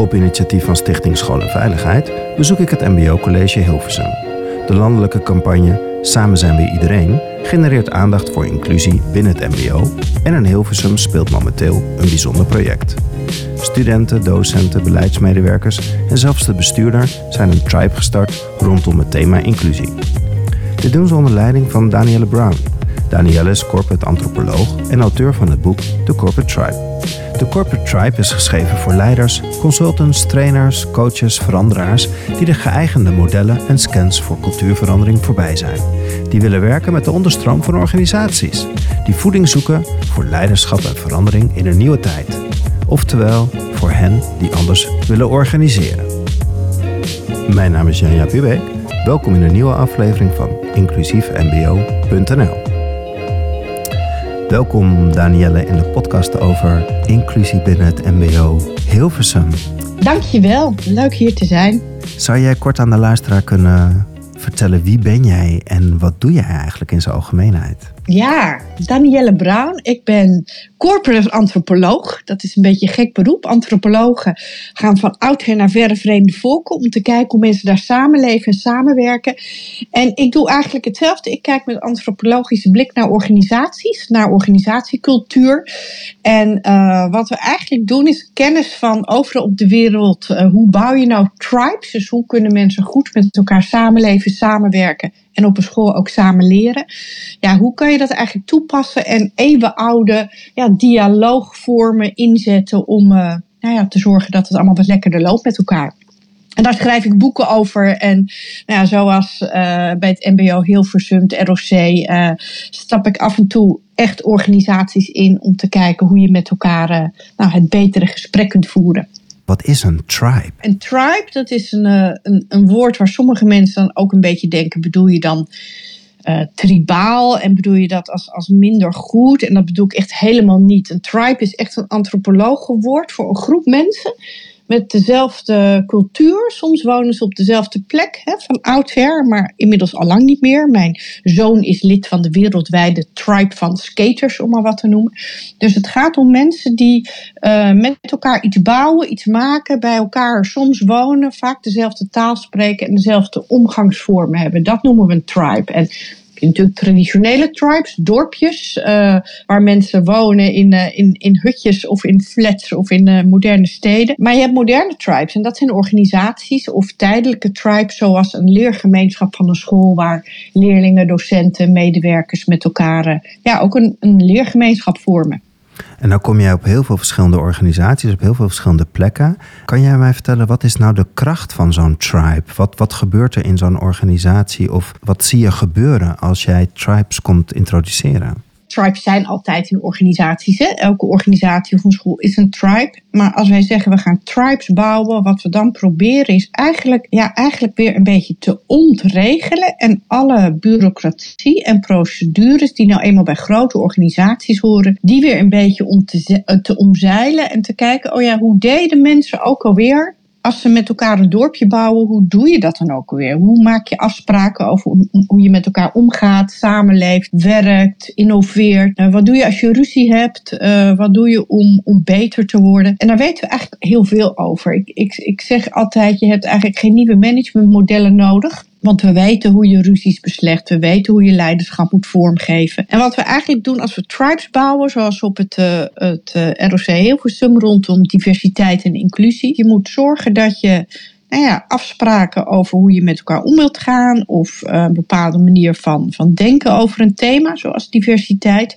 Op initiatief van Stichting School en Veiligheid bezoek ik het MBO College Hilversum. De landelijke campagne Samen zijn we iedereen genereert aandacht voor inclusie binnen het MBO en in Hilversum speelt momenteel een bijzonder project. Studenten, docenten, beleidsmedewerkers en zelfs de bestuurder zijn een tribe gestart rondom het thema inclusie. Dit doen ze onder leiding van Danielle Brown. Danielle is corporate antropoloog en auteur van het boek The Corporate Tribe. De Corporate Tribe is geschreven voor leiders, consultants, trainers, coaches, veranderaars die de geëigende modellen en scans voor cultuurverandering voorbij zijn. Die willen werken met de onderstroom van organisaties. Die voeding zoeken voor leiderschap en verandering in een nieuwe tijd. Oftewel voor hen die anders willen organiseren. Mijn naam is Janja Pubeek. Welkom in een nieuwe aflevering van inclusiefmbo.nl. Welkom Danielle in de podcast over inclusie binnen het MBO Hilversum. Dankjewel, leuk hier te zijn. Zou jij kort aan de luisteraar kunnen vertellen wie ben jij en wat doe jij eigenlijk in zijn algemeenheid? Ja, Danielle Brown. Ik ben corporate antropoloog. Dat is een beetje een gek beroep. Antropologen gaan van oudsher naar verre vreemde volken om te kijken hoe mensen daar samenleven en samenwerken. En ik doe eigenlijk hetzelfde. Ik kijk met antropologische blik naar organisaties, naar organisatiecultuur. En uh, wat we eigenlijk doen is kennis van overal op de wereld. Uh, hoe bouw je nou tribes? Dus hoe kunnen mensen goed met elkaar samenleven, samenwerken en op een school ook samen leren. Ja, hoe kan je dat eigenlijk toepassen en eeuwenoude ja, dialoogvormen inzetten om uh, nou ja, te zorgen dat het allemaal wat lekkerder loopt met elkaar. En daar schrijf ik boeken over. En nou ja, zoals uh, bij het MBO Hilversum, het ROC, uh, stap ik af en toe echt organisaties in om te kijken hoe je met elkaar nou, het betere gesprek kunt voeren. Wat is een tribe? Een tribe, dat is een, een, een woord waar sommige mensen dan ook een beetje denken: bedoel je dan uh, tribaal en bedoel je dat als, als minder goed? En dat bedoel ik echt helemaal niet. Een tribe is echt een antropologenwoord voor een groep mensen met dezelfde cultuur. Soms wonen ze op dezelfde plek hè, van oudsher, maar inmiddels al lang niet meer. Mijn zoon is lid van de wereldwijde tribe van skaters, om maar wat te noemen. Dus het gaat om mensen die uh, met elkaar iets bouwen, iets maken, bij elkaar soms wonen, vaak dezelfde taal spreken en dezelfde omgangsvormen hebben. Dat noemen we een tribe. En je natuurlijk traditionele tribes, dorpjes, uh, waar mensen wonen in, uh, in, in hutjes of in flats of in uh, moderne steden. Maar je hebt moderne tribes en dat zijn organisaties of tijdelijke tribes, zoals een leergemeenschap van een school waar leerlingen, docenten, medewerkers met elkaar ja, ook een, een leergemeenschap vormen. En dan kom jij op heel veel verschillende organisaties, op heel veel verschillende plekken. Kan jij mij vertellen, wat is nou de kracht van zo'n tribe? Wat, wat gebeurt er in zo'n organisatie? Of wat zie je gebeuren als jij tribes komt introduceren? Tribes zijn altijd in organisaties. Hè? Elke organisatie of een school is een tribe. Maar als wij zeggen we gaan tribes bouwen, wat we dan proberen is eigenlijk, ja, eigenlijk weer een beetje te ontregelen. En alle bureaucratie en procedures die nou eenmaal bij grote organisaties horen, die weer een beetje om te, te omzeilen en te kijken, oh ja, hoe deden mensen ook alweer als ze met elkaar een dorpje bouwen, hoe doe je dat dan ook weer? Hoe maak je afspraken over hoe je met elkaar omgaat, samenleeft, werkt, innoveert? Uh, wat doe je als je ruzie hebt? Uh, wat doe je om, om beter te worden? En daar weten we eigenlijk heel veel over. Ik, ik, ik zeg altijd, je hebt eigenlijk geen nieuwe managementmodellen nodig. Want we weten hoe je ruzies beslecht. We weten hoe je leiderschap moet vormgeven. En wat we eigenlijk doen als we tribes bouwen, zoals op het, uh, het uh, ROC Hilversum rondom diversiteit en inclusie. Je moet zorgen dat je nou ja, afspraken over hoe je met elkaar om wilt gaan. Of uh, een bepaalde manier van, van denken over een thema, zoals diversiteit.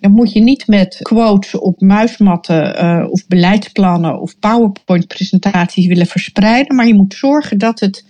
Dan moet je niet met quotes op muismatten of beleidsplannen of PowerPoint-presentaties willen verspreiden. Maar je moet zorgen dat het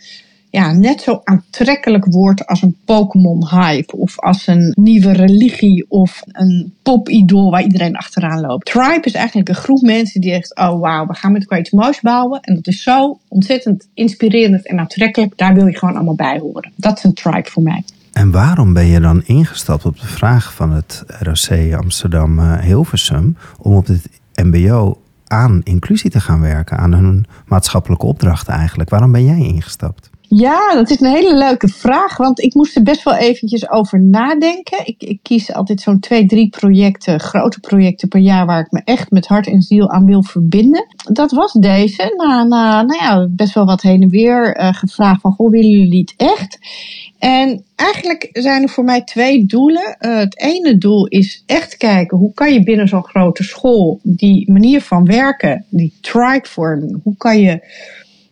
ja, net zo aantrekkelijk wordt als een Pokémon-hype. Of als een nieuwe religie of een pop-idool waar iedereen achteraan loopt. Tribe is eigenlijk een groep mensen die zegt: Oh wauw, we gaan met elkaar iets moois bouwen. En dat is zo ontzettend inspirerend en aantrekkelijk. Daar wil je gewoon allemaal bij horen. Dat is een tribe voor mij. En waarom ben je dan ingestapt op de vraag van het ROC Amsterdam eh, om op dit MBO aan inclusie te gaan werken, aan hun maatschappelijke opdrachten eigenlijk? Waarom ben jij ingestapt? Ja, dat is een hele leuke vraag, want ik moest er best wel eventjes over nadenken. Ik, ik kies altijd zo'n twee, drie projecten, grote projecten per jaar waar ik me echt met hart en ziel aan wil verbinden. Dat was deze, na, na nou ja, best wel wat heen en weer uh, gevraagd van, goh, willen jullie het echt? En eigenlijk zijn er voor mij twee doelen. Uh, het ene doel is echt kijken hoe kan je binnen zo'n grote school die manier van werken, die tribe-vorming, hoe kan je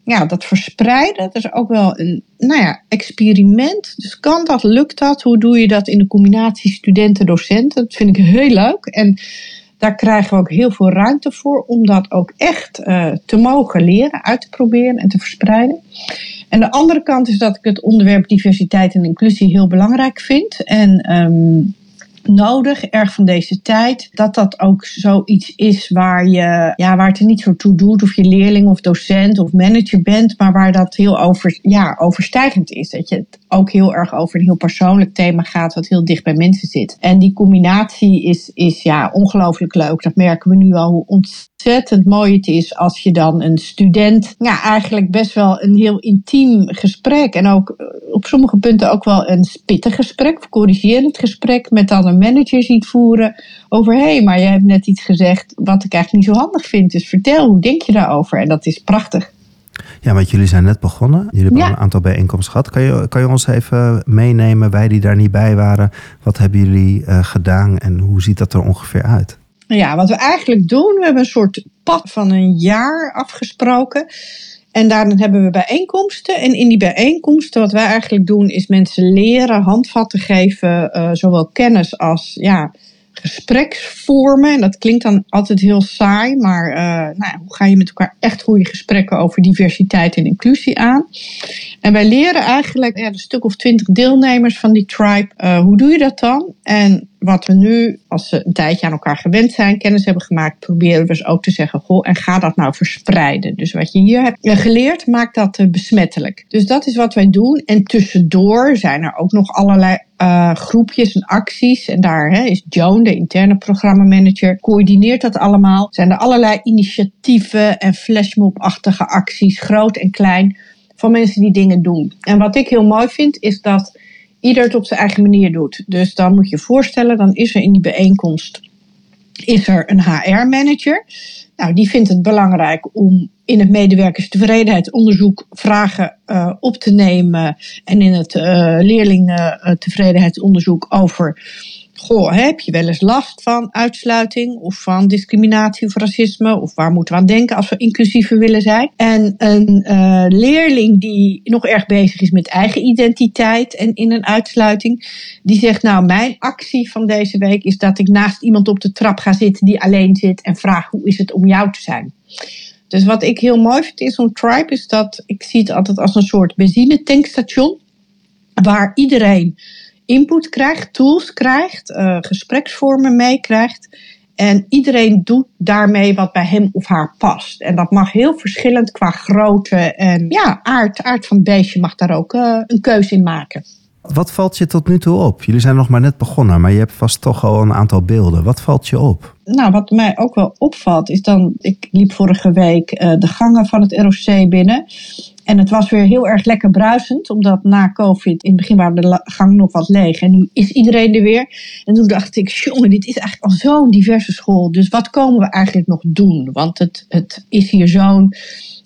ja, dat verspreiden, dat is ook wel een nou ja, experiment. Dus kan dat, lukt dat? Hoe doe je dat in de combinatie studenten-docenten? Dat vind ik heel leuk. En daar krijgen we ook heel veel ruimte voor om dat ook echt uh, te mogen leren, uit te proberen en te verspreiden. En de andere kant is dat ik het onderwerp diversiteit en inclusie heel belangrijk vind. En um, nodig, erg van deze tijd. Dat dat ook zoiets is waar, je, ja, waar het er niet zo toe doet of je leerling of docent of manager bent, maar waar dat heel over, ja, overstijgend is. Dat je het ook heel erg over een heel persoonlijk thema gaat, wat heel dicht bij mensen zit. En die combinatie is, is ja, ongelooflijk leuk. Dat merken we nu al hoe ontzettend mooi het is als je dan een student, ja, eigenlijk best wel een heel intiem gesprek en ook eh, op sommige punten ook wel een spittig gesprek, corrigerend gesprek met dan een manager ziet voeren over, hé, hey, maar je hebt net iets gezegd wat ik eigenlijk niet zo handig vind, dus vertel, hoe denk je daarover? En dat is prachtig. Ja, want jullie zijn net begonnen. Jullie hebben een aantal bijeenkomsten gehad. Kan je, kan je ons even meenemen, wij die daar niet bij waren, wat hebben jullie uh, gedaan en hoe ziet dat er ongeveer uit? Ja, wat we eigenlijk doen, we hebben een soort pad van een jaar afgesproken. En daarin hebben we bijeenkomsten. En in die bijeenkomsten, wat wij eigenlijk doen, is mensen leren, handvatten geven, uh, zowel kennis als ja, gespreksvormen. En dat klinkt dan altijd heel saai, maar uh, nou, hoe ga je met elkaar echt goede gesprekken over diversiteit en inclusie aan? En wij leren eigenlijk ja, een stuk of twintig deelnemers van die tribe, uh, hoe doe je dat dan? En wat we nu, als ze een tijdje aan elkaar gewend zijn, kennis hebben gemaakt, proberen we dus ook te zeggen: Goh, en ga dat nou verspreiden. Dus wat je hier hebt geleerd, maak dat besmettelijk. Dus dat is wat wij doen. En tussendoor zijn er ook nog allerlei uh, groepjes en acties. En daar hè, is Joan, de interne programmamanager, coördineert dat allemaal. Zijn er allerlei initiatieven en flashmob-achtige acties, groot en klein, van mensen die dingen doen. En wat ik heel mooi vind, is dat ieder het op zijn eigen manier doet. Dus dan moet je voorstellen, dan is er in die bijeenkomst is er een HR-manager. Nou, die vindt het belangrijk om in het medewerkerstevredenheidsonderzoek vragen uh, op te nemen en in het uh, leerlingentevredenheidsonderzoek over Goh, heb je wel eens last van uitsluiting of van discriminatie of racisme? Of waar moeten we aan denken als we inclusiever willen zijn? En een uh, leerling die nog erg bezig is met eigen identiteit en in een uitsluiting, die zegt: Nou, mijn actie van deze week is dat ik naast iemand op de trap ga zitten die alleen zit en vraag: Hoe is het om jou te zijn? Dus wat ik heel mooi vind in zo'n tribe is dat ik zie het altijd als een soort benzinetankstation waar iedereen input krijgt, tools krijgt, uh, gespreksvormen meekrijgt. En iedereen doet daarmee wat bij hem of haar past. En dat mag heel verschillend qua grootte en ja, aard, aard van het beestje mag daar ook uh, een keuze in maken. Wat valt je tot nu toe op? Jullie zijn nog maar net begonnen, maar je hebt vast toch al een aantal beelden. Wat valt je op? Nou, wat mij ook wel opvalt is dan, ik liep vorige week uh, de gangen van het ROC binnen. En het was weer heel erg lekker bruisend, omdat na COVID in het begin waren de gang nog wat leeg. En nu is iedereen er weer. En toen dacht ik, jongen, dit is eigenlijk al zo'n diverse school. Dus wat komen we eigenlijk nog doen? Want het, het is hier zo'n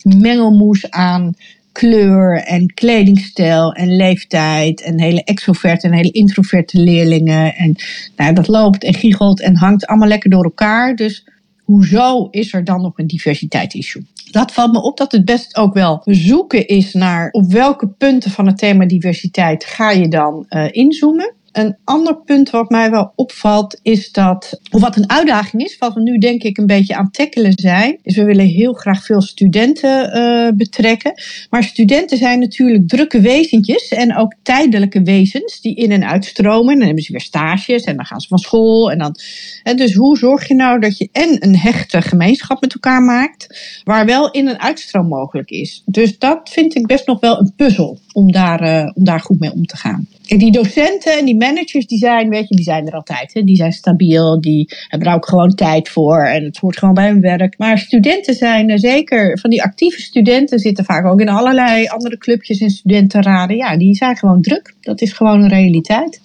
mengelmoes aan kleur en kledingstijl en leeftijd en hele extroverte en hele introverte leerlingen. En nou, dat loopt en giechelt en hangt allemaal lekker door elkaar. Dus hoezo is er dan nog een diversiteitsissue? Dat valt me op dat het best ook wel zoeken is naar op welke punten van het thema diversiteit ga je dan uh, inzoomen. Een ander punt wat mij wel opvalt is dat, of wat een uitdaging is, wat we nu denk ik een beetje aan tackelen zijn, is we willen heel graag veel studenten uh, betrekken. Maar studenten zijn natuurlijk drukke wezentjes en ook tijdelijke wezens die in en uitstromen. Dan hebben ze weer stages en dan gaan ze van school. En dan, en dus hoe zorg je nou dat je en een hechte gemeenschap met elkaar maakt, waar wel in- en uitstroom mogelijk is. Dus dat vind ik best nog wel een puzzel om daar, uh, om daar goed mee om te gaan. Die docenten en die managers, die zijn, weet je, die zijn er altijd. Hè? Die zijn stabiel, die hebben er ook gewoon tijd voor en het hoort gewoon bij hun werk. Maar studenten zijn zeker, van die actieve studenten zitten vaak ook in allerlei andere clubjes en studentenraden. Ja, die zijn gewoon druk. Dat is gewoon een realiteit.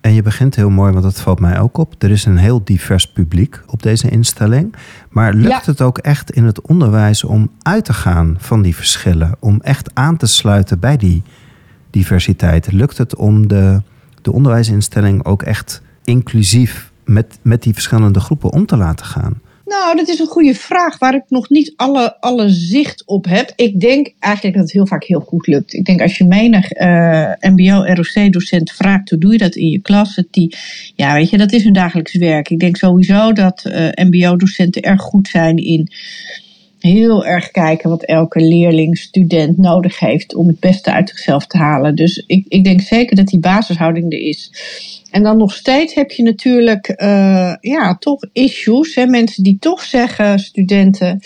En je begint heel mooi, want dat valt mij ook op. Er is een heel divers publiek op deze instelling. Maar lukt het ook echt in het onderwijs om uit te gaan van die verschillen? Om echt aan te sluiten bij die diversiteit? Lukt het om de, de onderwijsinstelling ook echt inclusief met, met die verschillende groepen om te laten gaan? Nou, dat is een goede vraag waar ik nog niet alle, alle zicht op heb. Ik denk eigenlijk dat het heel vaak heel goed lukt. Ik denk als je menig uh, MBO-ROC-docent vraagt hoe doe je dat in je klas, dat die, ja, weet je, dat is hun dagelijks werk. Ik denk sowieso dat uh, MBO-docenten erg goed zijn in heel erg kijken wat elke leerling, student nodig heeft om het beste uit zichzelf te halen. Dus ik, ik denk zeker dat die basishouding er is. En dan nog steeds heb je natuurlijk uh, ja, toch issues. Hè? Mensen die toch zeggen, studenten,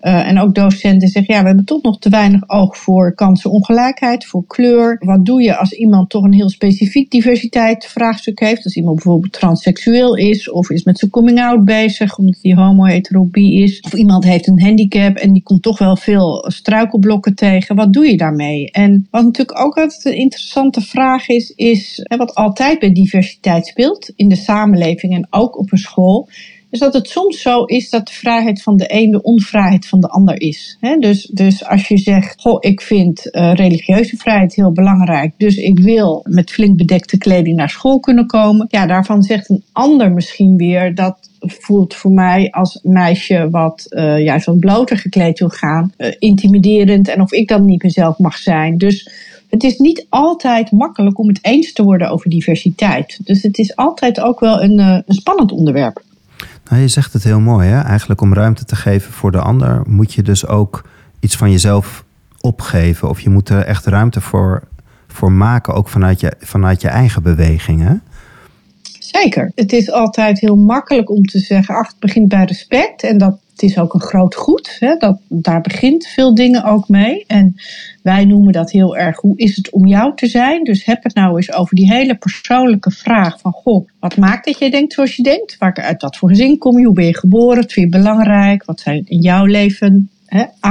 uh, en ook docenten zeggen, ja, we hebben toch nog te weinig oog voor kansenongelijkheid, voor kleur. Wat doe je als iemand toch een heel specifiek diversiteitsvraagstuk heeft? Als iemand bijvoorbeeld transseksueel is of is met zijn coming-out bezig omdat hij homo is. Of iemand heeft een handicap en die komt toch wel veel struikelblokken tegen. Wat doe je daarmee? En wat natuurlijk ook altijd een interessante vraag is, is wat altijd bij diversiteit speelt in de samenleving en ook op een school is dat het soms zo is dat de vrijheid van de een de onvrijheid van de ander is. dus, dus als je zegt, goh, ik vind uh, religieuze vrijheid heel belangrijk, dus ik wil met flink bedekte kleding naar school kunnen komen. Ja, daarvan zegt een ander misschien weer dat voelt voor mij als meisje wat uh, juist wat bloter gekleed wil gaan, uh, intimiderend en of ik dan niet mezelf mag zijn. Dus het is niet altijd makkelijk om het eens te worden over diversiteit. Dus het is altijd ook wel een, een spannend onderwerp. Nou, je zegt het heel mooi, hè? Eigenlijk om ruimte te geven voor de ander, moet je dus ook iets van jezelf opgeven. Of je moet er echt ruimte voor, voor maken, ook vanuit je, vanuit je eigen bewegingen. Zeker. Het is altijd heel makkelijk om te zeggen, ach, het begint bij respect. En dat het is ook een groot goed. Hè? Dat, daar begint veel dingen ook mee. En wij noemen dat heel erg, hoe is het om jou te zijn? Dus heb het nou eens over die hele persoonlijke vraag van, goh, wat maakt dat jij denkt zoals je denkt? Uit wat voor gezin kom je? Hoe ben je geboren? Wat vind je belangrijk? Wat zijn in jouw leven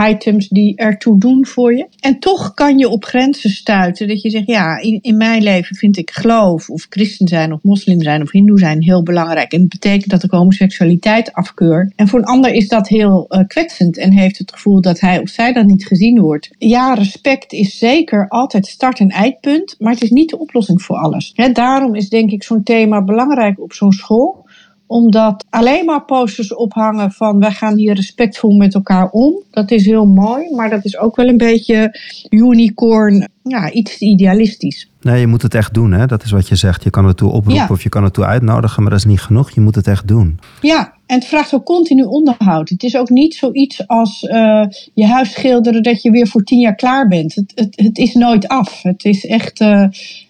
items die ertoe doen voor je. En toch kan je op grenzen stuiten dat je zegt, ja, in, in mijn leven vind ik geloof of christen zijn of moslim zijn of hindoe zijn heel belangrijk. En het betekent dat ik homoseksualiteit afkeur. En voor een ander is dat heel uh, kwetsend en heeft het gevoel dat hij of zij dan niet gezien wordt. Ja, respect is zeker altijd start- en eindpunt, maar het is niet de oplossing voor alles. Daarom is denk ik zo'n thema belangrijk op zo'n school omdat alleen maar posters ophangen van wij gaan hier respectvol met elkaar om. Dat is heel mooi, maar dat is ook wel een beetje unicorn, ja, iets idealistisch. Nee, je moet het echt doen, hè? Dat is wat je zegt. Je kan het toe oproepen of je kan het toe uitnodigen, maar dat is niet genoeg. Je moet het echt doen. Ja, en het vraagt ook continu onderhoud. Het is ook niet zoiets als uh, je huis schilderen dat je weer voor tien jaar klaar bent. Het, het, het is nooit af. Het is echt. Uh,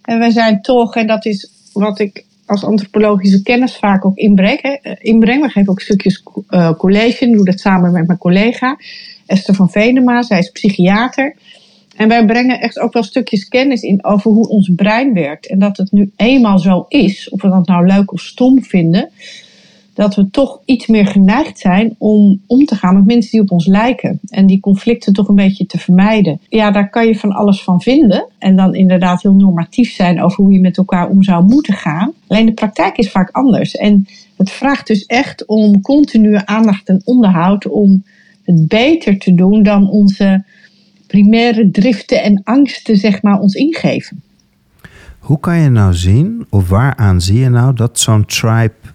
en wij zijn toch, en dat is wat ik als antropologische kennis vaak ook inbreng. Hè. inbreng. We geven ook stukjes uh, college. Doe dat samen met mijn collega Esther van Venema. Zij is psychiater. En wij brengen echt ook wel stukjes kennis in over hoe ons brein werkt. En dat het nu eenmaal zo is, of we dat nou leuk of stom vinden, dat we toch iets meer geneigd zijn om om te gaan met mensen die op ons lijken. En die conflicten toch een beetje te vermijden. Ja, daar kan je van alles van vinden. En dan inderdaad heel normatief zijn over hoe je met elkaar om zou moeten gaan. Alleen de praktijk is vaak anders. En het vraagt dus echt om continue aandacht en onderhoud om het beter te doen dan onze primaire driften en angsten, zeg maar, ons ingeven. Hoe kan je nou zien, of waaraan zie je nou dat zo'n tribe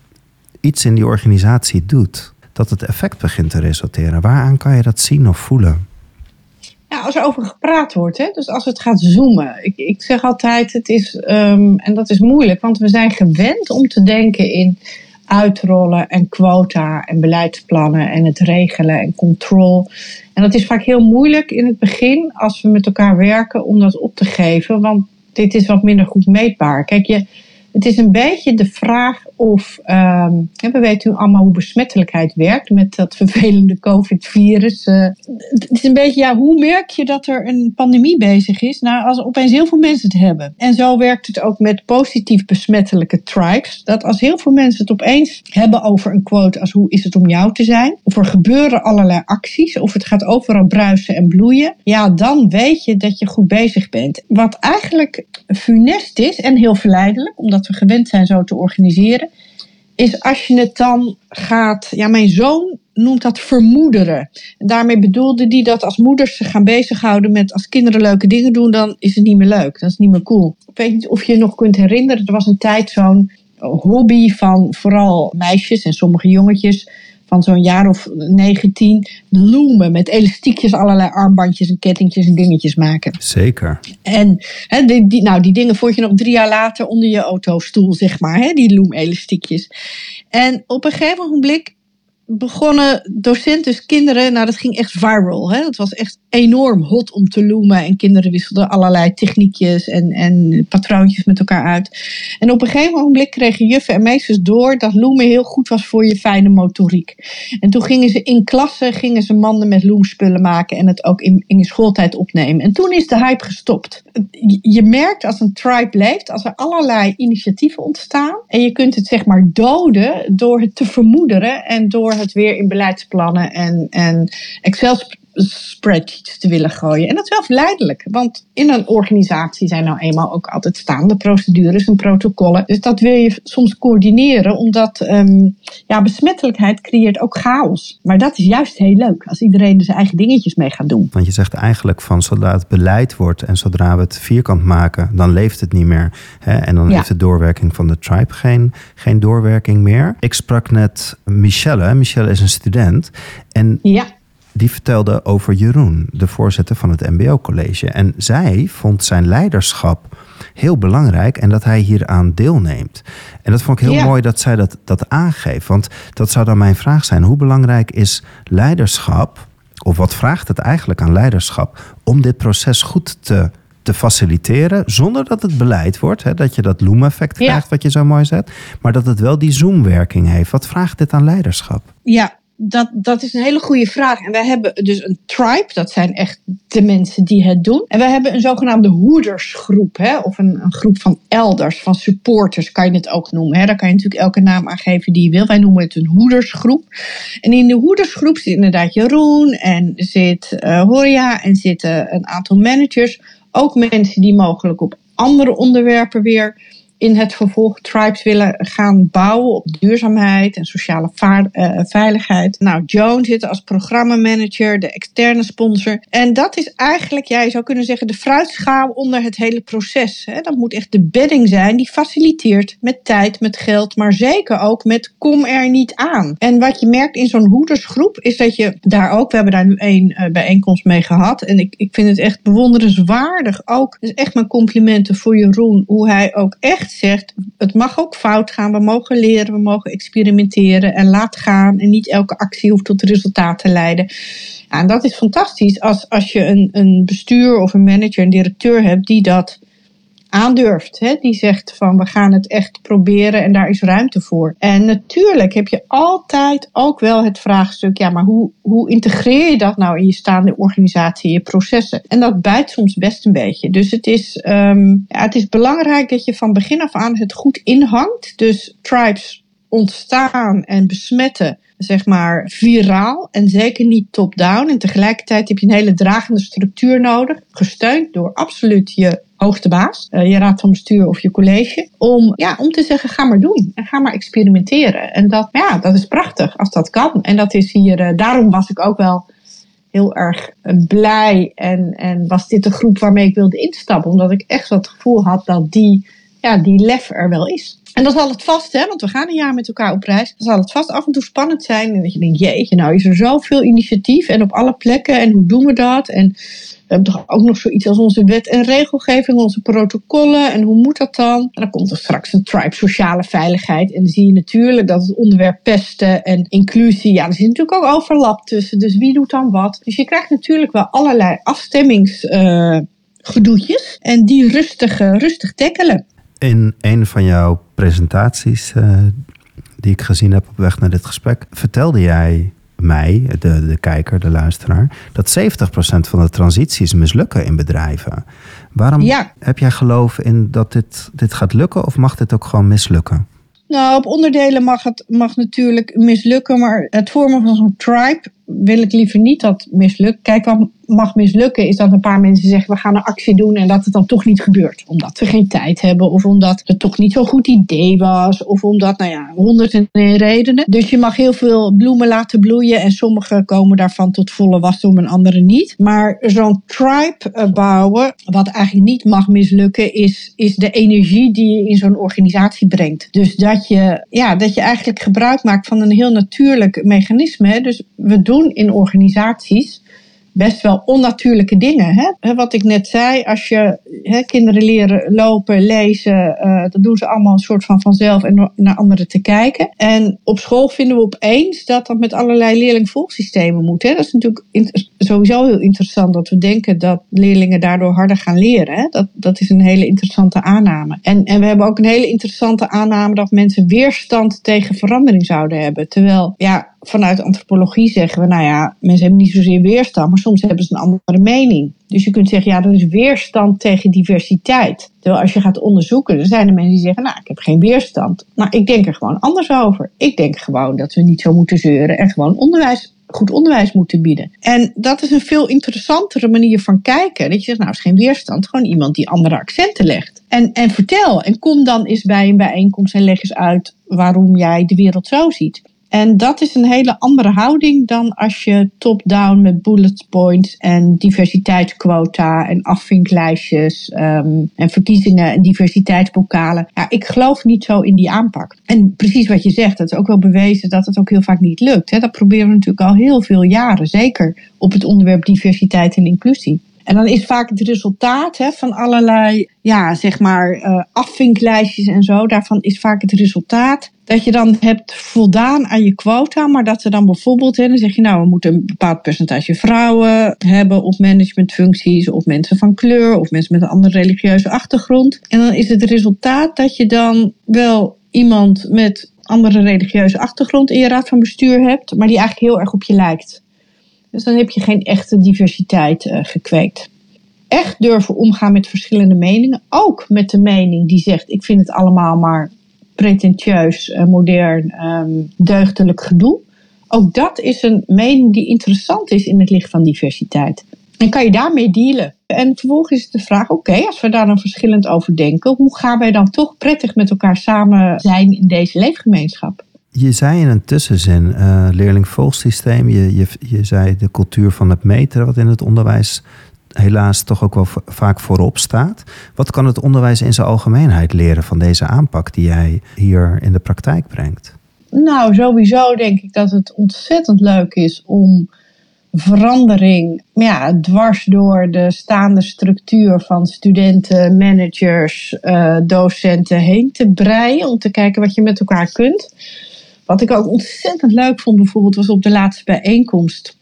iets in die organisatie doet, dat het effect begint te resulteren? Waaraan kan je dat zien of voelen? Ja, als er over gepraat wordt, hè? dus als het gaat zoomen. Ik, ik zeg altijd, het is, um, en dat is moeilijk, want we zijn gewend om te denken in uitrollen en quota en beleidsplannen en het regelen en control. En dat is vaak heel moeilijk in het begin als we met elkaar werken om dat op te geven, want dit is wat minder goed meetbaar. Kijk, je, het is een beetje de vraag of um, we weten nu allemaal hoe besmettelijkheid werkt met dat vervelende COVID-virus. Uh, het is een beetje, ja, hoe merk je dat er een pandemie bezig is? Nou, als opeens heel veel mensen het hebben. En zo werkt het ook met positief besmettelijke tribes. Dat als heel veel mensen het opeens hebben over een quote als hoe is het om jou te zijn? Of er gebeuren allerlei acties, of het gaat overal bruisen en bloeien. Ja, dan weet je dat je goed bezig bent. Wat eigenlijk funest is en heel verleidelijk, omdat we gewend zijn zo te organiseren, is als je het dan gaat. Ja, mijn zoon noemt dat vermoederen. En daarmee bedoelde hij dat als moeders zich gaan bezighouden met als kinderen leuke dingen doen, dan is het niet meer leuk. Dat is niet meer cool. Ik weet niet of je je nog kunt herinneren. Er was een tijd zo'n hobby van vooral meisjes en sommige jongetjes van zo'n jaar of 19 loomen met elastiekjes, allerlei armbandjes en kettingjes en dingetjes maken. Zeker. En hè, die, die, nou, die dingen vond je nog drie jaar later onder je autostoel, zeg maar, hè, die loom-elastiekjes. En op een gegeven moment begonnen docenten dus kinderen, nou dat ging echt viral. Hè? Dat was echt enorm hot om te loomen. En kinderen wisselden allerlei techniekjes en, en patroontjes met elkaar uit. En op een gegeven moment kregen juffen en meesters door dat loomen heel goed was voor je fijne motoriek. En toen gingen ze in klassen gingen ze manden met loomspullen maken en het ook in, in schooltijd opnemen. En toen is de hype gestopt. Je merkt als een tribe leeft, als er allerlei initiatieven ontstaan. En je kunt het zeg maar doden door het te vermoederen en door het weer in beleidsplannen en, en spreadsheets te willen gooien. En dat is wel verleidelijk, want in een organisatie zijn nou eenmaal ook altijd staande procedures en protocollen. Dus dat wil je soms coördineren, omdat um, ja, besmettelijkheid creëert ook chaos. Maar dat is juist heel leuk, als iedereen er zijn eigen dingetjes mee gaat doen. Want je zegt eigenlijk van zodra het beleid wordt en zodra we het vierkant maken, dan leeft het niet meer. Hè? En dan heeft de doorwerking van de tribe geen, geen doorwerking meer. Ik sprak net Michelle. Michelle is een student. En ja die vertelde over Jeroen, de voorzitter van het MBO-college. En zij vond zijn leiderschap heel belangrijk en dat hij hieraan deelneemt. En dat vond ik heel mooi dat zij dat, dat aangeeft. Want dat zou dan mijn vraag zijn: hoe belangrijk is leiderschap, of wat vraagt het eigenlijk aan leiderschap, om dit proces goed te te faciliteren zonder dat het beleid wordt. Hè, dat je dat loom-effect krijgt, wat je zo mooi zet. Maar dat het wel die zoomwerking heeft. Wat vraagt dit aan leiderschap? Ja, dat, dat is een hele goede vraag. En wij hebben dus een tribe, dat zijn echt de mensen die het doen. En wij hebben een zogenaamde hoedersgroep, hè, of een, een groep van elders, van supporters kan je het ook noemen. Hè. Daar kan je natuurlijk elke naam aan geven die je wil. Wij noemen het een hoedersgroep. En in de hoedersgroep zit inderdaad Jeroen en zit uh, Horia en zitten een aantal managers. Ook mensen die mogelijk op andere onderwerpen weer in het vervolg tribes willen gaan bouwen op duurzaamheid en sociale uh, veiligheid. Nou, Joan zit als programmamanager, de externe sponsor. En dat is eigenlijk, ja, je zou kunnen zeggen, de fruitschaal onder het hele proces. Hè. Dat moet echt de bedding zijn die faciliteert met tijd, met geld, maar zeker ook met kom er niet aan. En wat je merkt in zo'n hoedersgroep is dat je daar ook, we hebben daar nu één uh, bijeenkomst mee gehad. En ik, ik vind het echt bewonderenswaardig ook. Dus echt mijn complimenten voor Jeroen, hoe hij ook echt zegt, het mag ook fout gaan. We mogen leren, we mogen experimenteren en laat gaan. En niet elke actie hoeft tot resultaat te leiden. Ja, en dat is fantastisch als, als je een, een bestuur of een manager, een directeur hebt die dat aandurft. Hè? Die zegt van we gaan het echt proberen en daar is ruimte voor. En natuurlijk heb je altijd ook wel het vraagstuk, ja, maar hoe, hoe integreer je dat nou in je staande organisatie, je processen? En dat bijt soms best een beetje. Dus het is, um, ja, het is belangrijk dat je van begin af aan het goed inhangt. Dus tribes ontstaan en besmetten zeg maar, viraal en zeker niet top-down. En tegelijkertijd heb je een hele dragende structuur nodig, gesteund door absoluut je hoogste baas, eh, je raad van bestuur of je college, om, ja, om te zeggen: ga maar doen en ga maar experimenteren. En dat, ja, dat is prachtig als dat kan. En dat is hier, uh, daarom was ik ook wel heel erg eh, blij en, en was dit de groep waarmee ik wilde instappen, omdat ik echt het gevoel had dat die, ja, die lef er wel is. En dan zal het vast, hè, want we gaan een jaar met elkaar op reis. Dan zal het vast af en toe spannend zijn. En dat je denkt, jeetje, nou is er zoveel initiatief en op alle plekken. En hoe doen we dat? En we hebben toch ook nog zoiets als onze wet en regelgeving, onze protocollen. En hoe moet dat dan? En dan komt er straks een tribe sociale veiligheid. En dan zie je natuurlijk dat het onderwerp pesten en inclusie, ja, er zit natuurlijk ook overlap tussen. Dus wie doet dan wat? Dus je krijgt natuurlijk wel allerlei afstemmingsgedoetjes. Uh, en die rustig, rustig tackelen in een van jouw presentaties uh, die ik gezien heb op weg naar dit gesprek, vertelde jij mij, de, de kijker, de luisteraar, dat 70% van de transities mislukken in bedrijven. Waarom heb jij geloof in dat dit, dit gaat lukken of mag dit ook gewoon mislukken? Nou, op onderdelen mag het mag natuurlijk mislukken, maar het vormen van zo'n tribe wil ik liever niet dat mislukt. Kijk, wat mag mislukken is dat een paar mensen zeggen we gaan een actie doen en dat het dan toch niet gebeurt. Omdat we geen tijd hebben of omdat het toch niet zo'n goed idee was of omdat, nou ja, honderd en redenen. Dus je mag heel veel bloemen laten bloeien en sommige komen daarvan tot volle wasdom en andere niet. Maar zo'n tribe eh, bouwen, wat eigenlijk niet mag mislukken, is, is de energie die je in zo'n organisatie brengt. Dus dat je, ja, dat je eigenlijk gebruik maakt van een heel natuurlijk mechanisme. Dus we doen in organisaties best wel onnatuurlijke dingen. Hè? Wat ik net zei, als je hè, kinderen leren lopen, lezen, uh, dat doen ze allemaal een soort van vanzelf en naar anderen te kijken. En op school vinden we opeens dat dat met allerlei leerlingvolgsystemen moet. Hè? Dat is natuurlijk sowieso heel interessant dat we denken dat leerlingen daardoor harder gaan leren. Hè? Dat, dat is een hele interessante aanname. En, en we hebben ook een hele interessante aanname dat mensen weerstand tegen verandering zouden hebben. Terwijl, ja, vanuit antropologie zeggen we, nou ja, mensen hebben niet zozeer weerstand, maar soms hebben ze een andere mening. Dus je kunt zeggen, ja, dat is weerstand tegen diversiteit. Terwijl als je gaat onderzoeken, dan zijn er mensen die zeggen, nou, ik heb geen weerstand. Nou, ik denk er gewoon anders over. Ik denk gewoon dat we niet zo moeten zeuren en gewoon onderwijs goed onderwijs moeten bieden. En dat is een veel interessantere manier van kijken. Dat je zegt, nou, is geen weerstand, gewoon iemand die andere accenten legt. En, en vertel, en kom dan eens bij een bijeenkomst en leg eens uit waarom jij de wereld zo ziet. En dat is een hele andere houding dan als je top-down met bullet points en diversiteitsquota en afvinklijstjes um, en verkiezingen en diversiteitsbokalen. Ja, ik geloof niet zo in die aanpak. En precies wat je zegt, het is ook wel bewezen dat het ook heel vaak niet lukt. Hè. Dat proberen we natuurlijk al heel veel jaren, zeker op het onderwerp diversiteit en inclusie. En dan is vaak het resultaat hè, van allerlei, ja, zeg maar, uh, afvinklijstjes en zo. Daarvan is vaak het resultaat dat je dan hebt voldaan aan je quota, maar dat ze dan bijvoorbeeld, hè, dan zeg je nou, we moeten een bepaald percentage vrouwen hebben op managementfuncties, of mensen van kleur, of mensen met een andere religieuze achtergrond. En dan is het resultaat dat je dan wel iemand met andere religieuze achtergrond in je raad van bestuur hebt, maar die eigenlijk heel erg op je lijkt. Dus dan heb je geen echte diversiteit uh, gekweekt. Echt durven omgaan met verschillende meningen. Ook met de mening die zegt: ik vind het allemaal maar pretentieus, uh, modern, um, deugdelijk gedoe. Ook dat is een mening die interessant is in het licht van diversiteit. En kan je daarmee dealen? En vervolgens is de vraag: oké, als we daar dan verschillend over denken, hoe gaan wij dan toch prettig met elkaar samen zijn in deze leefgemeenschap? Je zei in een tussenzin, uh, leerlingvolgsysteem, je, je, je zei de cultuur van het meten, wat in het onderwijs helaas toch ook wel vaak voorop staat. Wat kan het onderwijs in zijn algemeenheid leren van deze aanpak die jij hier in de praktijk brengt? Nou, sowieso denk ik dat het ontzettend leuk is om verandering ja, dwars door de staande structuur van studenten, managers, uh, docenten heen te breien. Om te kijken wat je met elkaar kunt. Wat ik ook ontzettend leuk vond bijvoorbeeld was op de laatste bijeenkomst.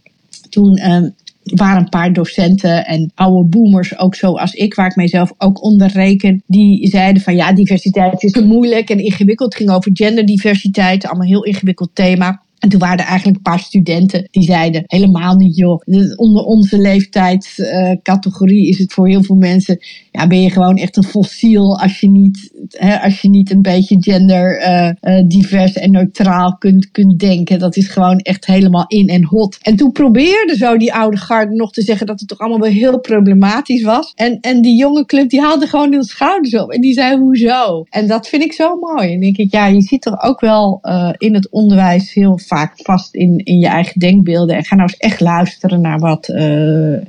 Toen uh, waren een paar docenten en oude boomers, ook zoals ik, waar ik mijzelf ook onder reken, die zeiden van ja, diversiteit is moeilijk en ingewikkeld. Het ging over genderdiversiteit, allemaal heel ingewikkeld thema. En toen waren er eigenlijk een paar studenten die zeiden: helemaal niet, joh. Onder onze leeftijdscategorie is het voor heel veel mensen. Ja, ben je gewoon echt een fossiel als je niet, hè, als je niet een beetje gender uh, divers en neutraal kunt, kunt denken. Dat is gewoon echt helemaal in en hot. En toen probeerde zo die oude garde nog te zeggen dat het toch allemaal wel heel problematisch was. En, en die jonge club die haalde gewoon hun schouders op en die zei: hoezo? En dat vind ik zo mooi. En denk ik, ja, je ziet toch ook wel uh, in het onderwijs heel vaak vast in, in je eigen denkbeelden. En ga nou eens echt luisteren naar wat uh,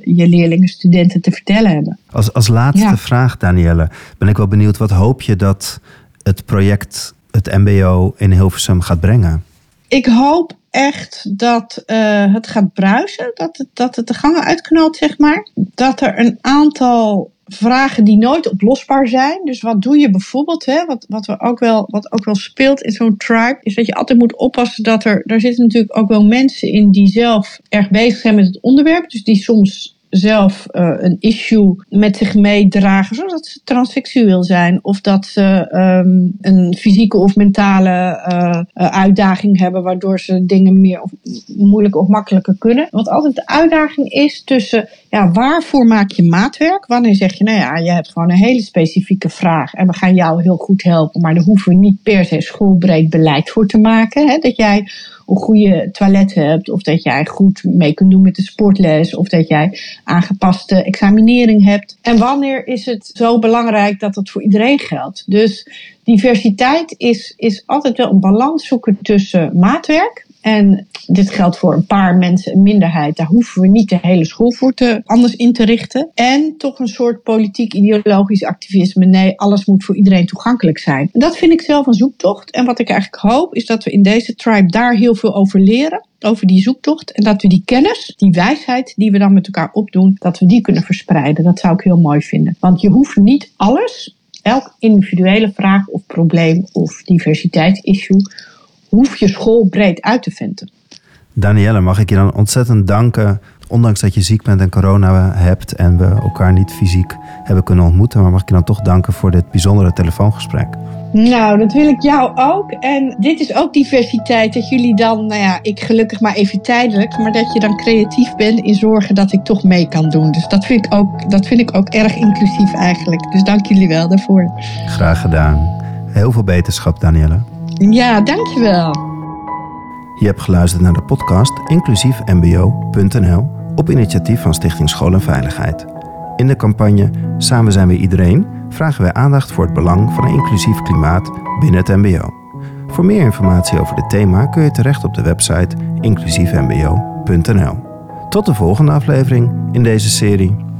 je leerlingen, studenten te vertellen hebben. Als, als laatste vraag, Danielle, ben ik wel benieuwd. Wat hoop je dat het project, het MBO in Hilversum gaat brengen? Ik hoop echt dat uh, het gaat bruisen, dat het, dat het de gangen uitknalt, zeg maar. Dat er een aantal vragen die nooit oplosbaar zijn. Dus wat doe je bijvoorbeeld, hè, wat, wat, we ook wel, wat ook wel speelt in zo'n tribe, is dat je altijd moet oppassen dat er, daar zitten natuurlijk ook wel mensen in die zelf erg bezig zijn met het onderwerp. Dus die soms zelf uh, een issue met zich meedragen, zoals dat ze transseksueel zijn, of dat ze um, een fysieke of mentale uh, uitdaging hebben, waardoor ze dingen meer of moeilijker of makkelijker kunnen. Want altijd de uitdaging is tussen, ja, waarvoor maak je maatwerk? Wanneer zeg je, nou ja, je hebt gewoon een hele specifieke vraag en we gaan jou heel goed helpen, maar daar hoeven we niet per se schoolbreed beleid voor te maken. Hè? Dat jij een goede toilet hebt, of dat jij goed mee kunt doen met de sportles, of dat jij aangepaste examinering hebt. En wanneer is het zo belangrijk dat dat voor iedereen geldt? Dus diversiteit is, is altijd wel een balans zoeken tussen maatwerk en dit geldt voor een paar mensen, een minderheid. Daar hoeven we niet de hele school voor te, anders in te richten. En toch een soort politiek-ideologisch activisme. Nee, alles moet voor iedereen toegankelijk zijn. Dat vind ik zelf een zoektocht. En wat ik eigenlijk hoop, is dat we in deze tribe daar heel veel over leren. Over die zoektocht. En dat we die kennis, die wijsheid die we dan met elkaar opdoen, dat we die kunnen verspreiden. Dat zou ik heel mooi vinden. Want je hoeft niet alles, elk individuele vraag of probleem of diversiteitsissue hoef je school breed uit te vinden. Danielle, mag ik je dan ontzettend danken. Ondanks dat je ziek bent en corona hebt en we elkaar niet fysiek hebben kunnen ontmoeten. Maar mag ik je dan toch danken voor dit bijzondere telefoongesprek? Nou, dat wil ik jou ook. En dit is ook diversiteit. Dat jullie dan, nou ja, ik gelukkig maar even tijdelijk. Maar dat je dan creatief bent in zorgen dat ik toch mee kan doen. Dus dat vind ik ook, dat vind ik ook erg inclusief eigenlijk. Dus dank jullie wel daarvoor. Graag gedaan. Heel veel beterschap, Danielle. Ja, dankjewel. Je hebt geluisterd naar de podcast inclusiefmbo.nl op initiatief van Stichting School en Veiligheid. In de campagne Samen zijn we iedereen vragen wij aandacht voor het belang van een inclusief klimaat binnen het MBO. Voor meer informatie over dit thema kun je terecht op de website inclusiefmbo.nl. Tot de volgende aflevering in deze serie.